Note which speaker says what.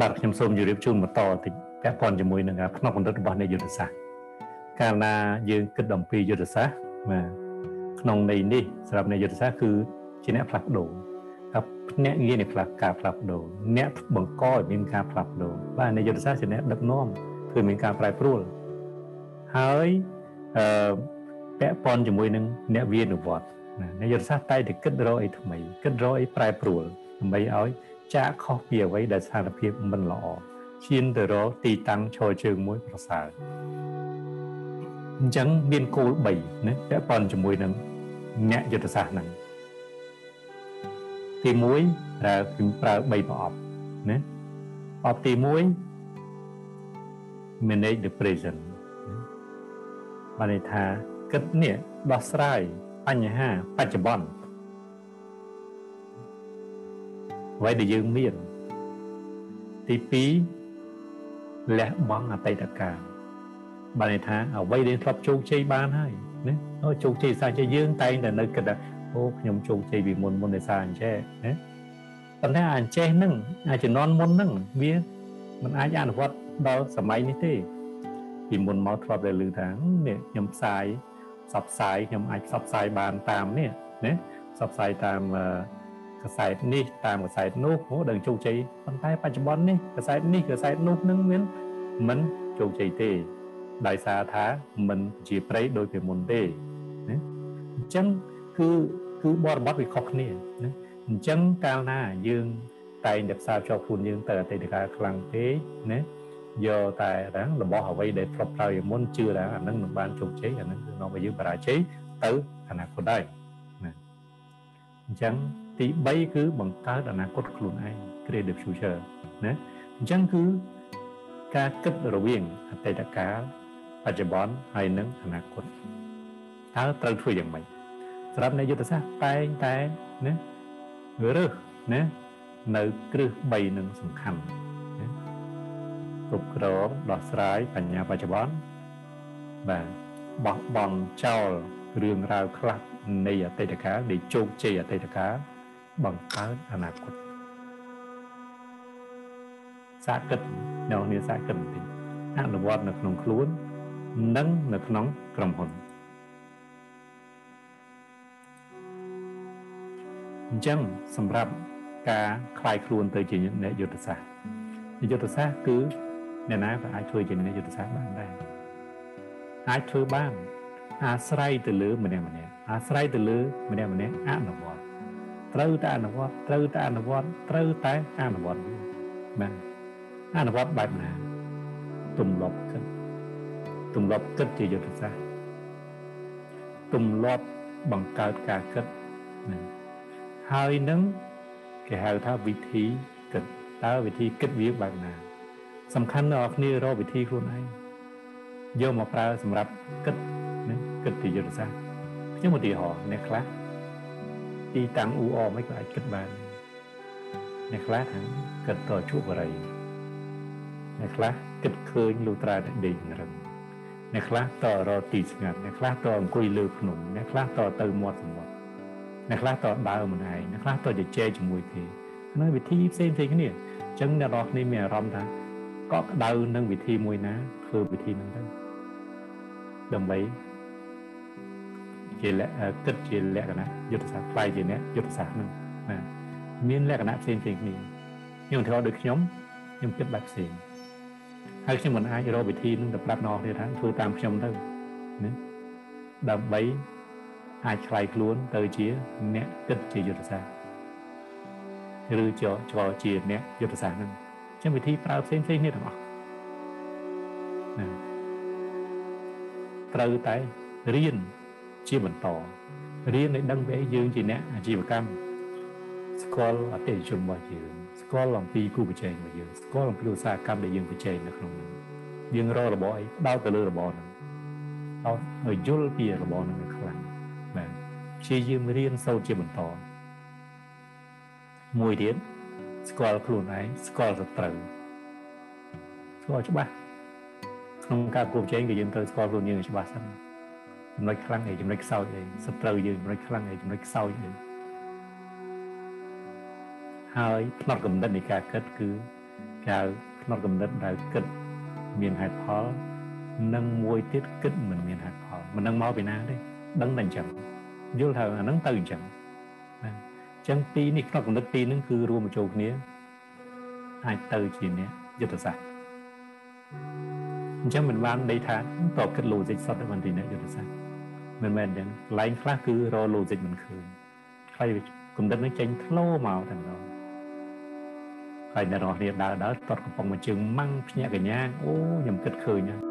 Speaker 1: បាទខ្ញុំសូមជម្រាបជូនបន្តតិចពាក់ព័ន្ធជាមួយនឹងផ្នែកកម្រិតរបស់នៃយុទ្ធសាស្ត្រកាលណាយើងគិតអំពីយុទ្ធសាស្ត្របាទក្នុងន័យនេះសម្រាប់នៃយុទ្ធសាស្ត្រគឺជាអ្នកផ្លាស់ប្ដូរតែអ្នកងារនៃផ្លាស់ការផ្លាស់ប្ដូរអ្នកបង្កឲ្យមានការផ្លាស់ប្ដូរបាទនៃយុទ្ធសាស្ត្រជាអ្នកដឹកនាំធ្វើមានការប្រែប្រួលហើយអឺពាក់ព័ន្ធជាមួយនឹងអ្នកវិនិវត្តណានៃយុទ្ធសាស្ត្រតែតែគិតរកអីថ្មីគិតរកអីប្រែប្រួលដើម្បីឲ្យ ចាកខុសពីអ្វីដែលស្ថានភាពមិនល្អឈានទៅរកទីតាំងឈរជើងមួយប្រសើរអញ្ចឹងមានគោល3ណាពាក់ព័ន្ធជាមួយនឹងអ្នកយុទ្ធសាស្ត្រហ្នឹងទី1ប្រើប្រើ3ប្រអប់ណាប្រអប់ទី1 manage the present បានន័យថាគិតនេះដោះស្រាយបញ្ហាបច្ចុប្បន្ន អ្វីដែលយើងមានទី2លះបង់អតីតកាលបានន័យថាអ្វីដែលធ្លាប់ជោគជ័យបានហើយណាអូជោគជ័យសាជាយើងតែងតែនៅគិតថាអូខ្ញុំជោគជ័យពីមុនមុនដោយសារអញ្ចេះណាប៉ុន្តែអញ្ចេះហ្នឹងអាចជំនាន់មុនហ្នឹងវាមិនអាចអនុវត្តដល់សម័យនេះទេពីមុនមកធ្លាប់តែឮថានេះខ្ញុំផ្សាយផ្សព្វផ្សាយខ្ញុំអាចផ្សព្វផ្សាយបានតាមនេះណាផ្សព្វផ្សាយតាម កសែតនេះតាមកសែតនោះហូដឹងជោគជ័យប៉ុន្តែបច្ចុប្បន្ននេះកសែតនេះកសែតនោះនឹងមានមិនជោគជ័យទេដោយសារថាមិនជាប្រៃដោយពីមុនទេណាអញ្ចឹងគឺគឺបរិបទវាខុសគ្នាណាអញ្ចឹងកាលណាយើងតែងតែផ្សារភ្ជាប់ខ្លួនយើងទៅអតីតកាលខ្លាំងពេកណាយកតែរាំងរបស់អ្វីដែលធ្លាប់ប្រើពីមុនជឿថាអានឹងនឹងបានជោគជ័យអានឹងគឺនាំឲ្យយើងបរាជ័យទៅអនាគតដែរណាអញ្ចឹង ទី3គឺបង្កើតអនាគតខ្លួនឯង create the future ណាអញ្ចឹងគឺការគិតរវាងអតីតកាលបច្ចុប្បន្នហើយនិងអនាគតតើត្រូវធ្វើយ៉ាងម៉េចសម្រាប់នៃយុទ្ធសាស្ត្រតែងតែណារើសណានៅគ្រឹះ3នឹងសំខាន់ណាគ្រប់គ្រងដោះស្រាយបញ្ញាបច្ចុប្បន្នបាទបោះបង់ចោលរឿងរ៉ាវខ្លះនៃអតីតកាលដែលជោគជ័យអតីតកាល បង្កើតអនាគតសាកគិតនៅនេះសាកគិតបន្តិចអនុវត្តនៅក្នុងខ្លួននិងនៅក្នុងក្រុមហ៊ុនអញ្ចឹងសម្រាប់ការคลายខ្លួនទៅជាអ្នកយុទ្ធសាស្ត្រយុទ្ធសាស្ត្រគឺអ្នកណាក៏អាចធ្វើជាអ្នកយុទ្ធសាស្ត្របានដែរអាចធ្វើបានអាស្រ័យទៅលើម្នាក់ម្នាក់អាស្រ័យទៅលើម្នាក់ម្នាក់អនុវត្ត ត ត្រូវតែអនុវត្តត្រូវតែអនុវត្តត្រូវតែអនុវត្តវាបាទអនុវត្តបែបណាទម្លាប់គិតទម្លាប់គិតជាយុទ្ធសាស្ត្រទម្លាប់បង្កើតការគិតណាហើយនឹងគេហៅថាវិធីគិតតើវិធីគិតវាបែបណាសំខាន់ដល់អ្នកគ្នារកវិធីខ្លួនឯងយកមកប្រើសម្រាប់គិតណាគិតពីយុទ្ធសាស្ត្រខ្ញុំឧទាហរណ៍អ្នកខ្លះ ទីតាំងអ៊ូអមិនក៏អាចគិតបានអ្នកខ្លះថាគិតតជួបបរិយអ្នកខ្លះគិតឃើញលូត្រាតែដេករឹងអ្នកខ្លះតរកទីស្ងាត់អ្នកខ្លះតអង្គុយលើភ្នំអ្នកខ្លះតទៅមាត់សមុទ្រអ្នកខ្លះតដើរម្នាក់ឯងអ្នកខ្លះតជជែកជាមួយគេនៅវិធីផ្សេងផ្សេងគ្នាអញ្ចឹងអ្នកនរគ្នាមានអារម្មណ៍ថាកក់ក្ដៅនឹងវិធីមួយណាធ្វើវិធីហ្នឹងទៅដើម្បី ជាគិតជាលក្ខណៈយុទ្ធសាស្ត្រផ្លៃជាអ្នកយុទ្ធសាស្ត្រហ្នឹងណាមានលក្ខណៈផ្សេងផ្សេងគ្នាខ្ញុំធ្វើដូចខ្ញុំខ្ញុំគិតបែបផ្សេងហើយខ្ញុំមិនអាចរកវិធីនឹងទៅប្រាប់អ្នកគ្នាថាធ្វើតាមខ្ញុំទៅណាដើម្បីអាចឆ្លៃខ្លួនទៅជាអ្នកគិតជាយុទ្ធសាស្ត្រឬចូលចូលជាអ្នកយុទ្ធសាស្ត្រហ្នឹងអញ្ចឹងវិធីប្រើផ្សេងផ្សេងគ្នាទាំងអស់ណាត្រូវតែរៀន ជាបន្តរៀនឲ្យដឹងពីយើងជាអ្នកអាជីវកម្មស្គាល់អតិថិជនរបស់យើងស្គាល់អំពីគូប្រជែងរបស់យើងស្គាល់អំពីឧស្សាហកម្មដែលយើងប្រជែងនៅក្នុងនោះយើងរករបស់អីផ្ដោតទៅលើរបស់ហ្នឹងដោតឲ្យយល់ពីរបស់ហ្នឹងខ្លាំងបាទព្យាយាមរៀនសូត្រជាបន្តមួយទៀតស្គាល់ខ្លួនឯងស្គាល់សត្រូវស្គាល់ច្បាស់ក្នុងការគូប្រជែងគឺយើងត្រូវស្គាល់ខ្លួនយើងច្បាស់សិន ចំណុចខ្លាំងអីចំណុចខ្សោយអីសត្រូវយើងចំណុចខ្លាំងអីចំណុចខ្សោយអីហើយផ្នត់កំណត់នៃការគិតគឺគេហៅផ្នត់កំណត់ដែលគិតមានហេតុផលនិងមួយទៀតគិតមិនមានហេតុផលមិនដឹងមកពីណាទេដឹងតែអញ្ចឹងយល់ថាអាហ្នឹងទៅអញ្ចឹងណាអញ្ចឹងពីរនេះផ្នត់កំណត់ពីរហ្នឹងគឺរួមបញ្ចូលគ្នាអាចទៅជាអ្នកយុទ្ធសាស្ត្រអញ្ចឹងមិនបានន័យថាតបគិត logic សុទ្ធតែមិនទីអ្នកយុទ្ធសាស្ត្រ មិនមែនអញ្ចឹងកន្លែងខ្លះគឺរ logic មិនឃើញហើយគំនិតនឹងចេញធ្លោមកតែម្ដងហើយអ្នកនរគ្នាដើរដើរតត់កំប៉ុងមួយជើងម៉ាំងភ្ញាក់កញ្ញាអូខ្ញុំគិតឃើញ